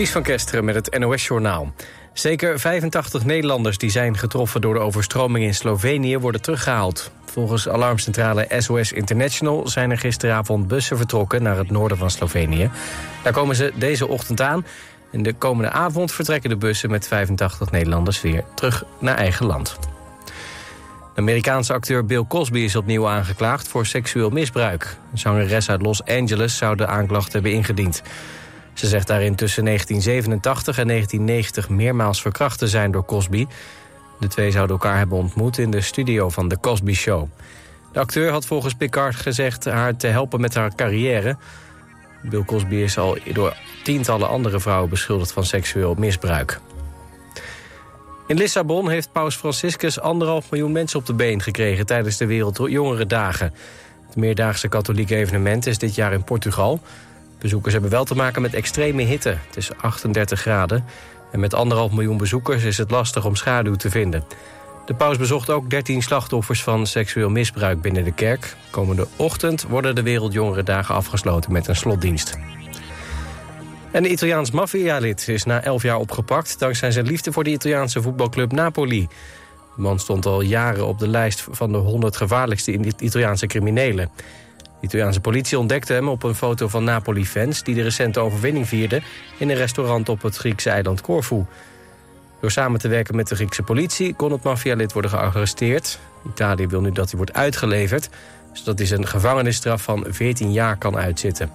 Ties van Kesteren met het NOS-journaal. Zeker 85 Nederlanders die zijn getroffen door de overstroming in Slovenië worden teruggehaald. Volgens alarmcentrale SOS International zijn er gisteravond bussen vertrokken naar het noorden van Slovenië. Daar komen ze deze ochtend aan. En de komende avond vertrekken de bussen met 85 Nederlanders weer terug naar eigen land. Amerikaanse acteur Bill Cosby is opnieuw aangeklaagd voor seksueel misbruik. Een zangeres uit Los Angeles zou de aanklacht hebben ingediend. Ze zegt daarin tussen 1987 en 1990 meermaals verkracht te zijn door Cosby. De twee zouden elkaar hebben ontmoet in de studio van The Cosby Show. De acteur had volgens Picard gezegd haar te helpen met haar carrière. Bill Cosby is al door tientallen andere vrouwen beschuldigd van seksueel misbruik. In Lissabon heeft paus Franciscus anderhalf miljoen mensen op de been gekregen... tijdens de Wereldjongerendagen. Het meerdaagse katholieke evenement is dit jaar in Portugal. Bezoekers hebben wel te maken met extreme hitte. Het is 38 graden. En met anderhalf miljoen bezoekers is het lastig om schaduw te vinden. De paus bezocht ook 13 slachtoffers van seksueel misbruik binnen de kerk. Komende ochtend worden de Wereldjongerendagen afgesloten met een slotdienst. En de Italiaans maffialid is na 11 jaar opgepakt... dankzij zijn liefde voor de Italiaanse voetbalclub Napoli. De man stond al jaren op de lijst van de 100 gevaarlijkste Italiaanse criminelen. De Italiaanse politie ontdekte hem op een foto van Napoli-fans... die de recente overwinning vierden in een restaurant op het Griekse eiland Corfu. Door samen te werken met de Griekse politie kon het maffialid worden gearresteerd. Italië wil nu dat hij wordt uitgeleverd... zodat hij zijn gevangenisstraf van 14 jaar kan uitzitten.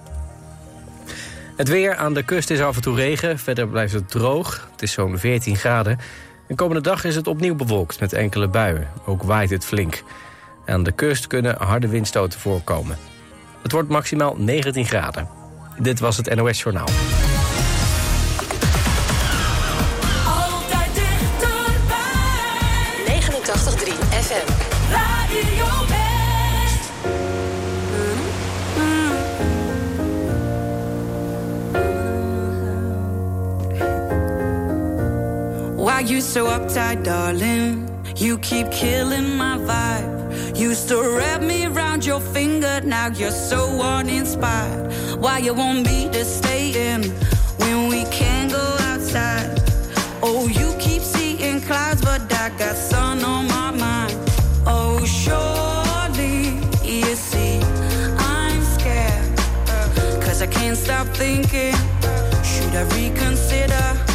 Het weer aan de kust is af en toe regen, verder blijft het droog. Het is zo'n 14 graden. De komende dag is het opnieuw bewolkt met enkele buien. Ook waait het flink. Aan de kust kunnen harde windstoten voorkomen. Het wordt maximaal 19 graden. Dit was het NOS Journaal. Altijd dichterbij. 89.3 FM. Radio West. Why you so uptight, darling? You keep killing my vibe. Used to wrap me around your finger, now you're so uninspired. Why you want me to stay in when we can't go outside? Oh, you keep seeing clouds, but I got sun on my mind. Oh, surely you see I'm scared. Cause I can't stop thinking, should I reconsider?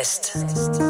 West.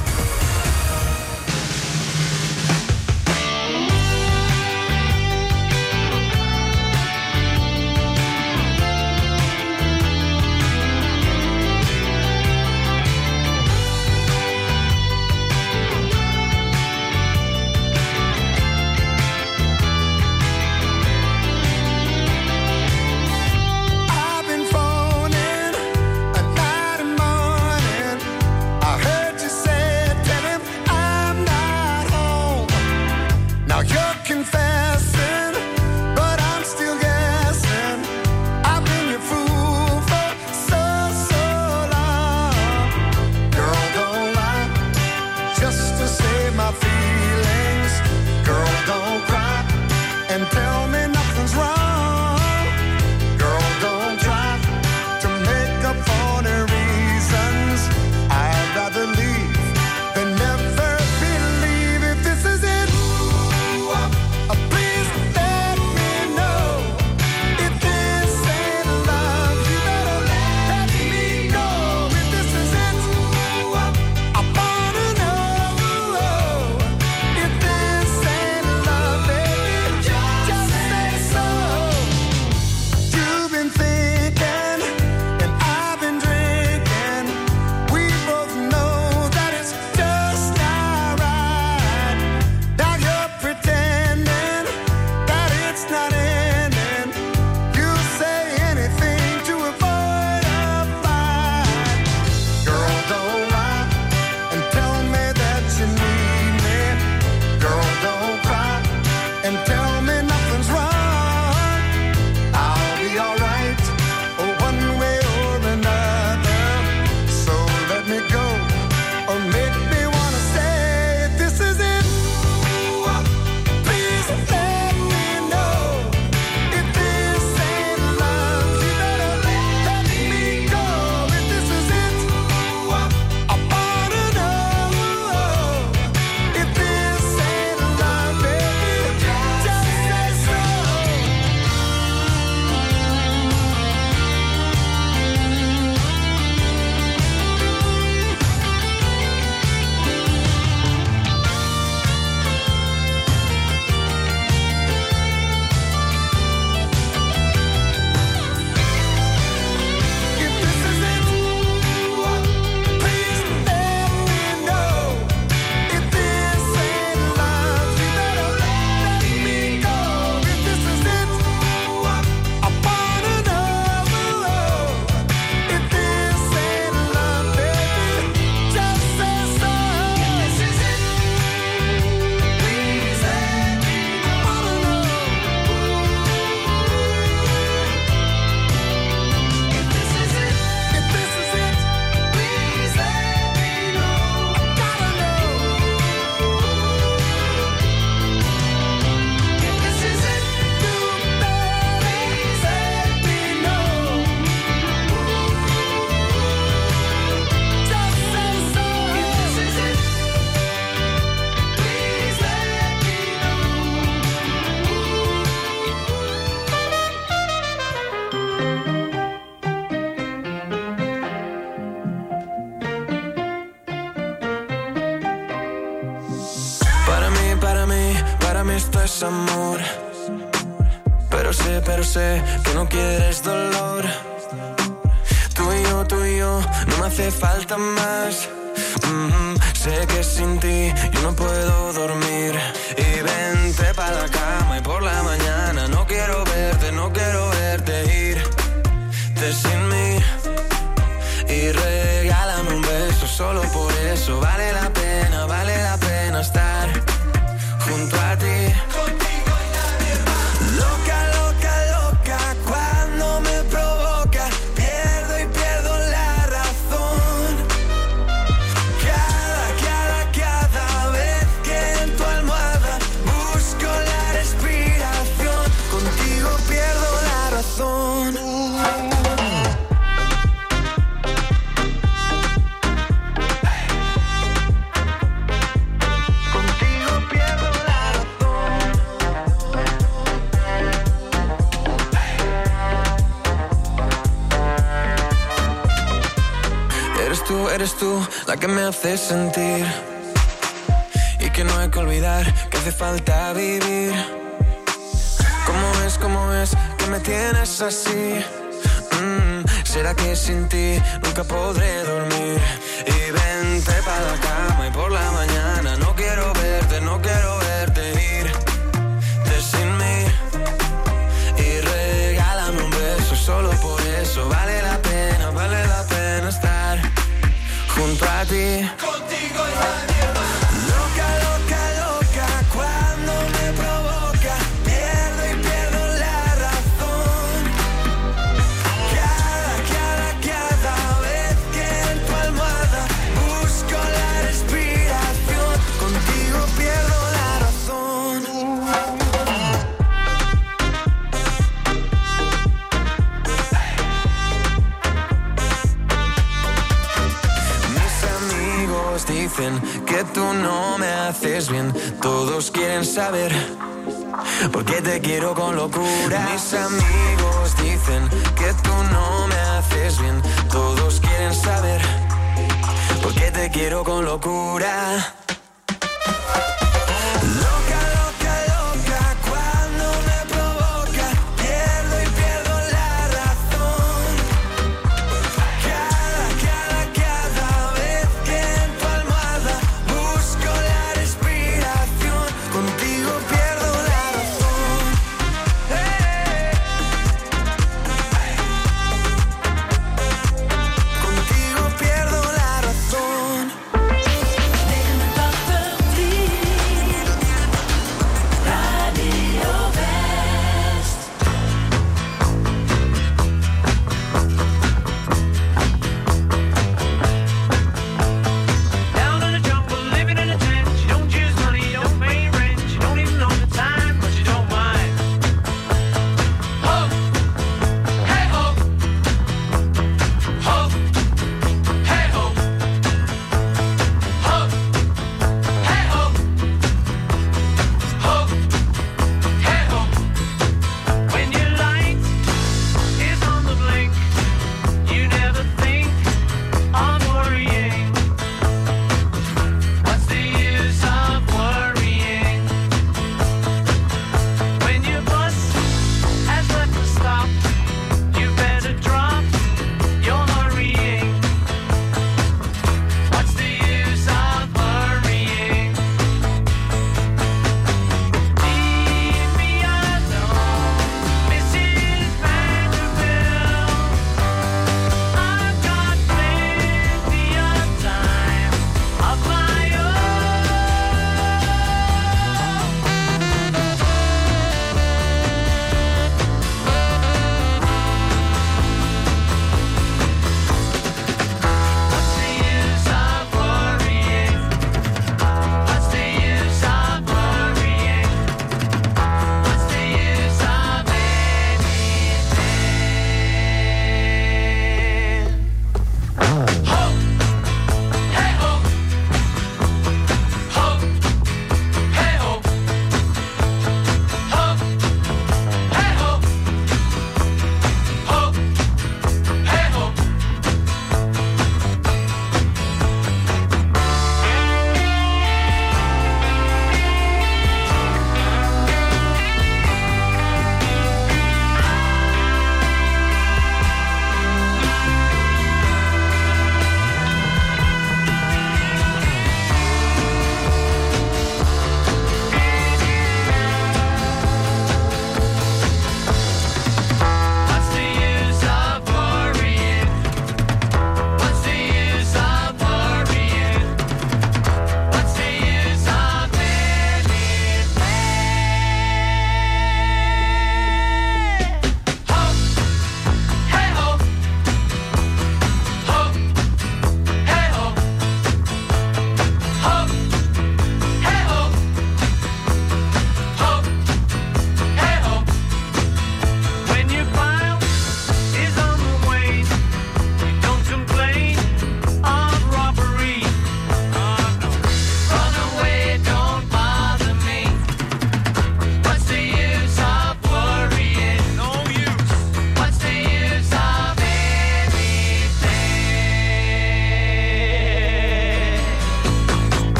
Que me hace sentir. Y que no hay que olvidar que hace falta vivir. ¿Cómo es, cómo es que me tienes así? Mm, ¿Será que sin ti nunca podré dormir? Y vente para la cama y por la mañana Contigo y que tú no me haces bien. Todos quieren saber por qué te quiero con locura. Mis amigos dicen que tú no me haces bien. Todos quieren saber por qué te quiero con locura.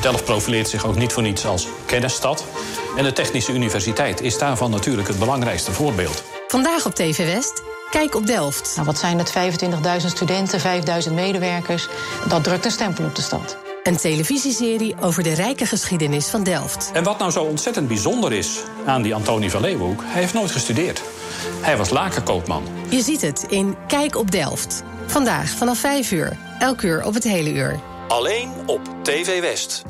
Delft profileert zich ook niet voor niets als kennisstad. En de Technische Universiteit is daarvan natuurlijk het belangrijkste voorbeeld. Vandaag op TV West. Kijk op Delft. Nou, wat zijn het? 25.000 studenten, 5.000 medewerkers. Dat drukt een stempel op de stad. Een televisieserie over de rijke geschiedenis van Delft. En wat nou zo ontzettend bijzonder is aan die Antonie van Leeuwenhoek... hij heeft nooit gestudeerd. Hij was lakenkoopman. Je ziet het in Kijk op Delft. Vandaag vanaf 5 uur, elk uur op het hele uur. Alleen op TV West.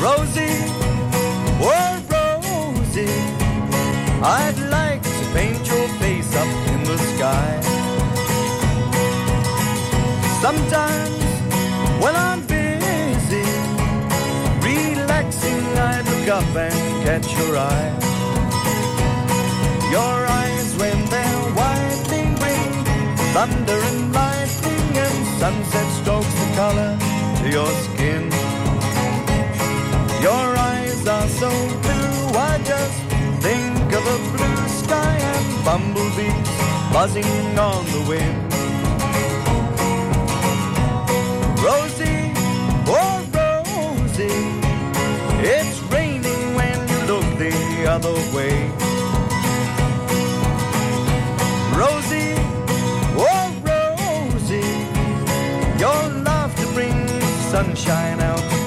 Rosie, oh Rosie, I'd like to paint your face up in the sky. Sometimes when I'm busy, relaxing, I look up and catch your eye. Thunder and lightning and sunset strokes the color to your skin. Your eyes are so blue, I just think of a blue sky and bumblebees buzzing on the wind. Rosie, oh Rosie, it's raining when you look the other way. shine out.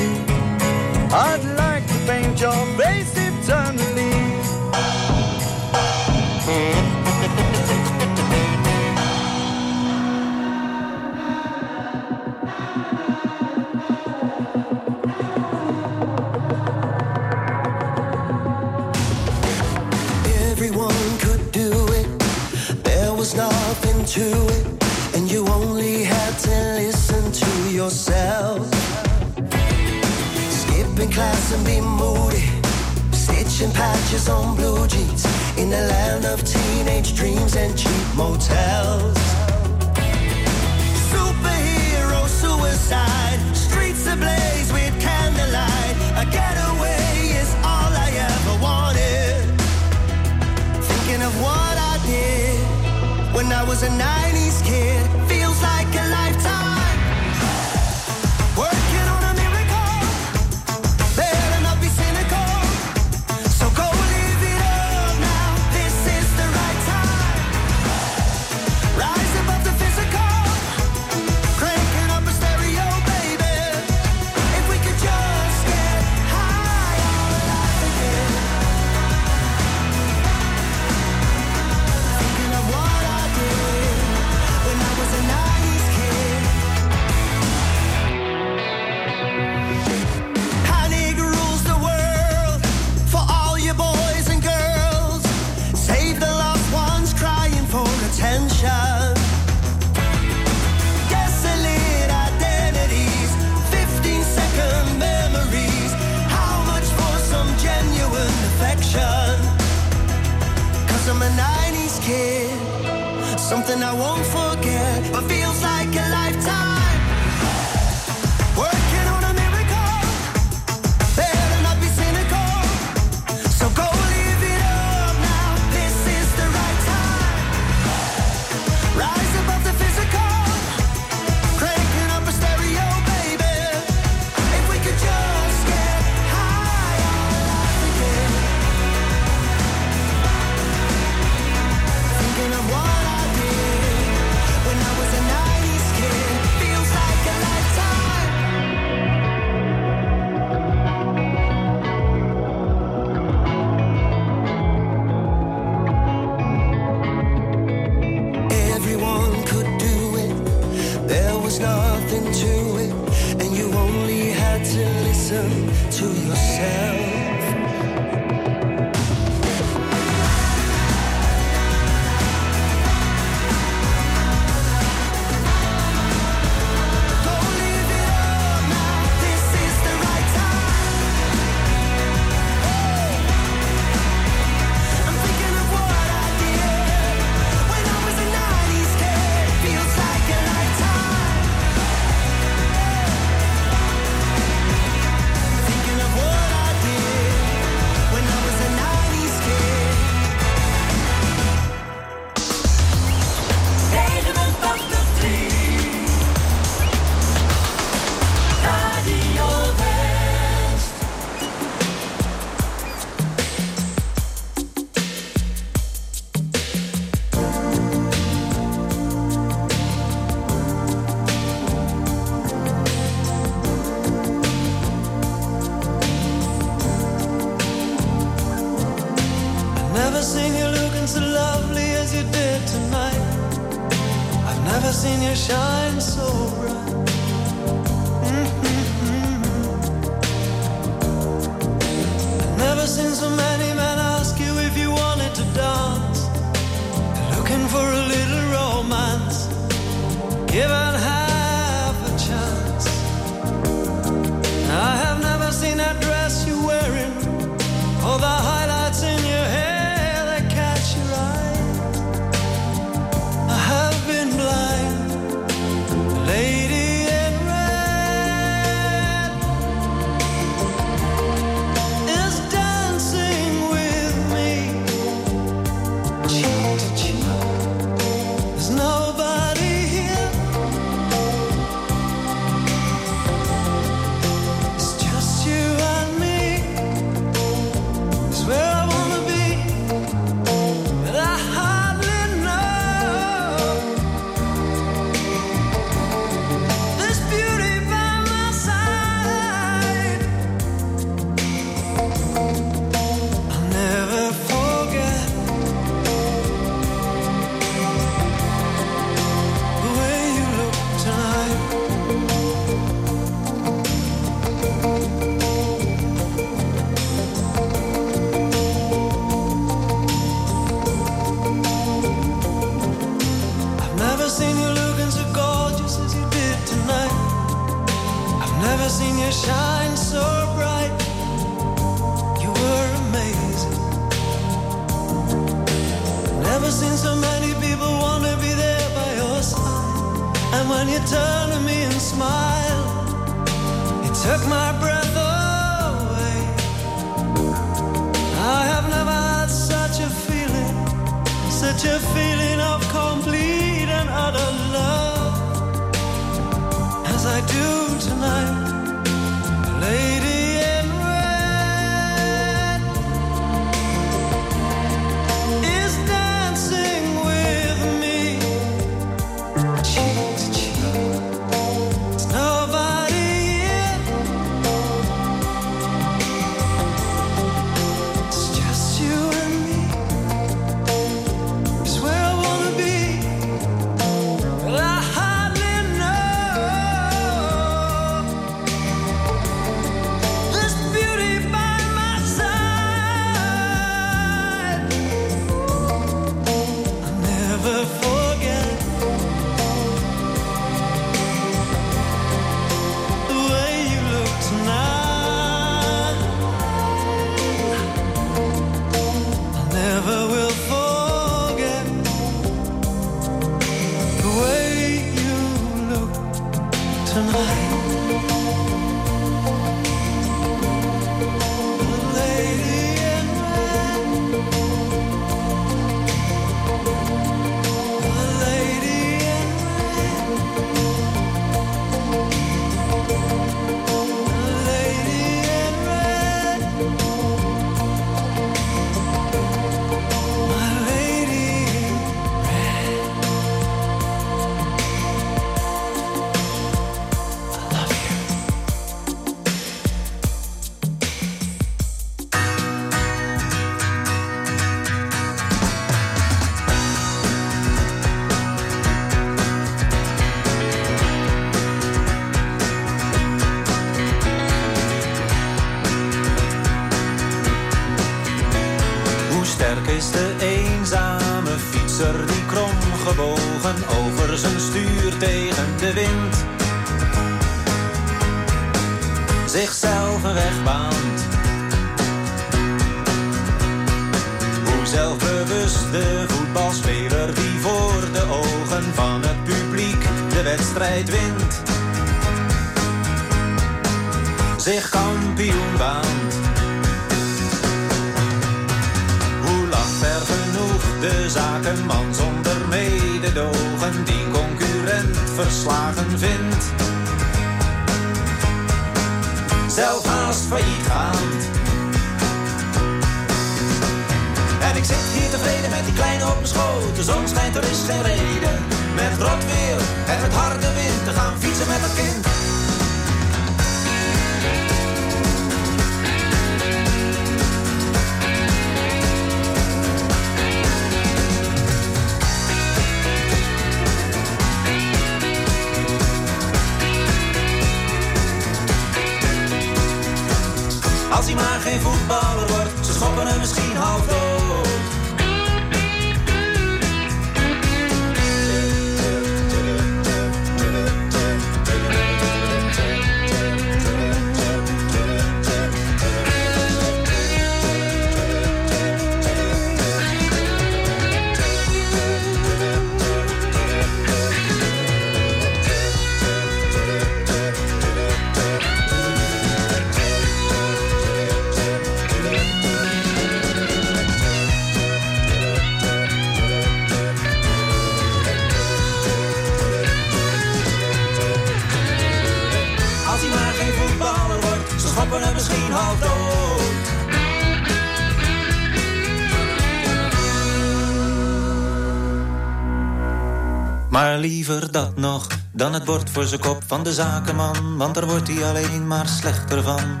Liever dat nog dan het bord voor zijn kop van de zakenman, want daar wordt hij alleen maar slechter van.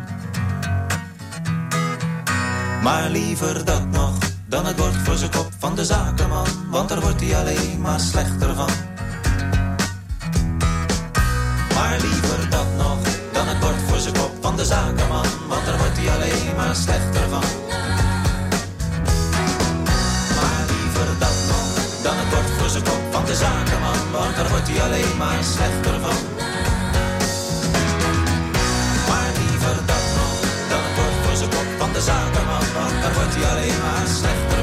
Maar liever dat nog dan het bord voor zijn kop van de zakenman, want daar wordt hij alleen maar slechter van. De zakenman, want daar wordt hij alleen maar slechter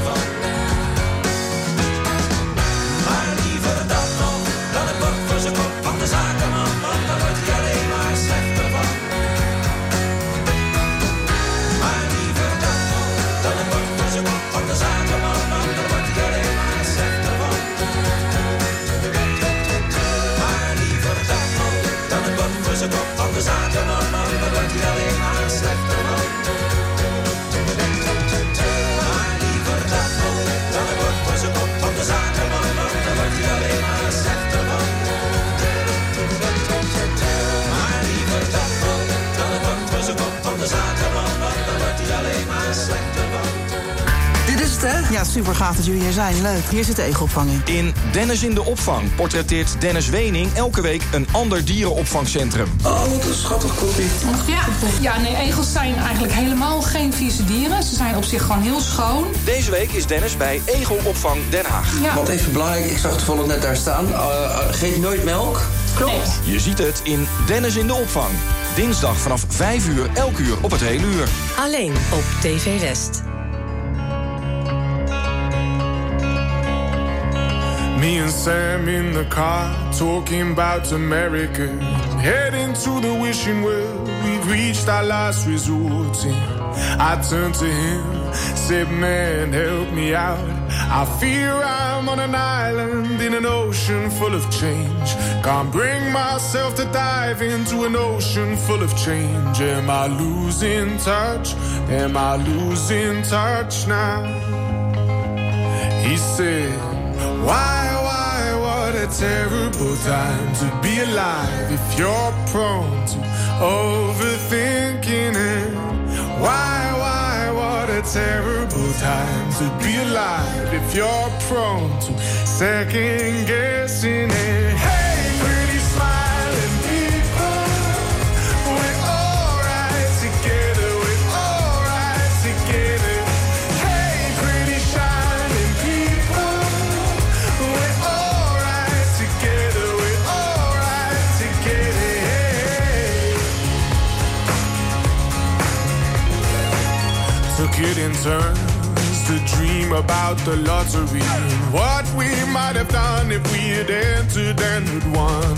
Dit is het, hè? Ja, super gaaf dat jullie hier zijn. Leuk. Hier zit de egelopvang in. In Dennis in de opvang portretteert Dennis Wening elke week een ander dierenopvangcentrum. Oh, wat een schattig koppie. Ja, ja, nee, egels zijn eigenlijk helemaal geen vieze dieren. Ze zijn op zich gewoon heel schoon. Deze week is Dennis bij Egelopvang Den Haag. Ja. Wat even belangrijk, ik zag toevallig net daar staan. Uh, uh, geef nooit melk. Klopt. Je ziet het in Dennis in de opvang. Dinsdag vanaf 5 uur, elk uur op het hele uur. Alleen op TV West. Me and Sam in the car talking about America. Heading to the wishing well, we've reached our last resort. I turned to him, said, Man, help me out. I fear I'm on an island in an ocean full of change. Can't bring myself to dive into an ocean full of change. Am I losing touch? Am I losing touch now? He said, Why, why, what a terrible time to be alive if you're prone to overthinking it. Why, terrible time to be alive if you're prone to second guessing it. Turns to dream about the lottery what we might have done if we had entered and had won.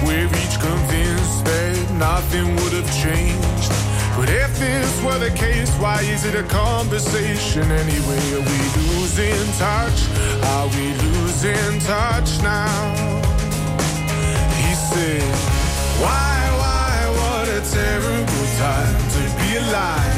We're each convinced that nothing would have changed. But if this were the case, why is it a conversation anyway? Are we losing touch? Are we losing touch now? He said, Why, why, what a terrible time to be alive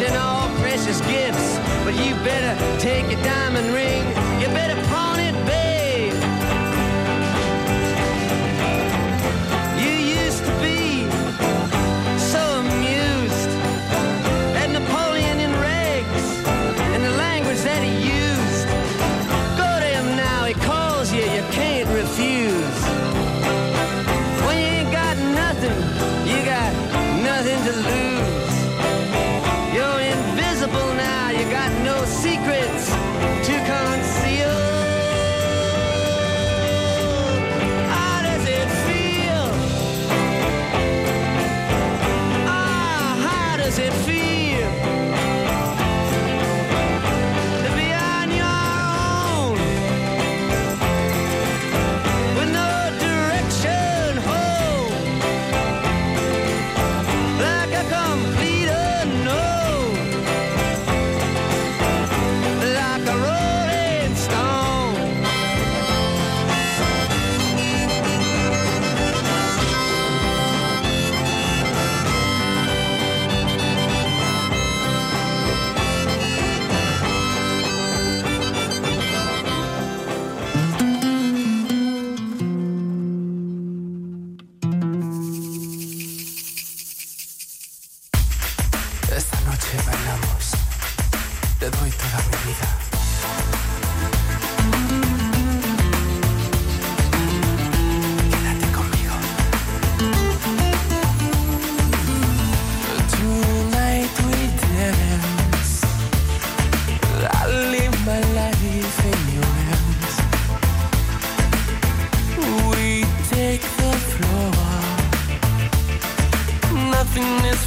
and all precious gifts. But you better take your diamond ring, you better pawn it, baby.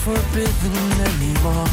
forbidden anymore.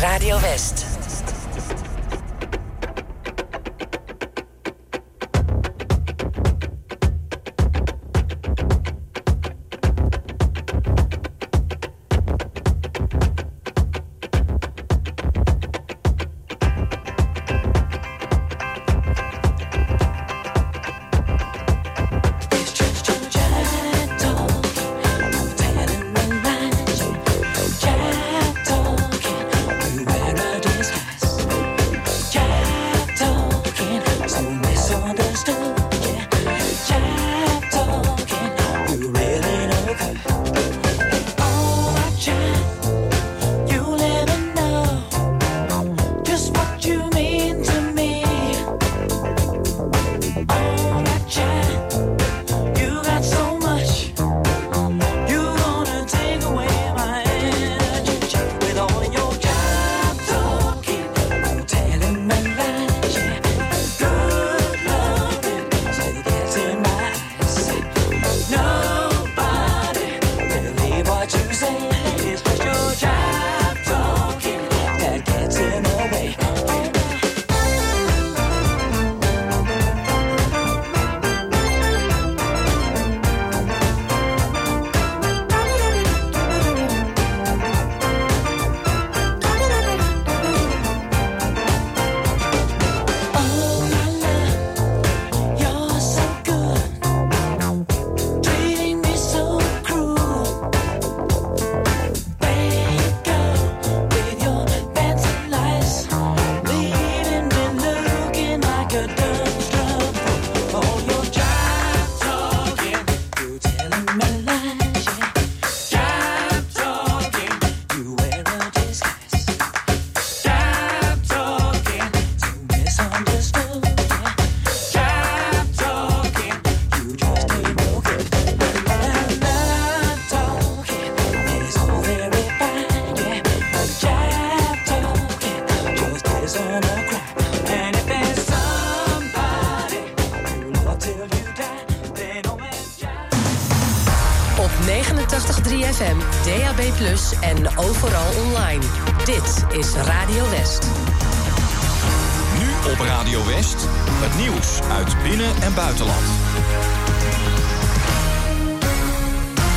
Radio West.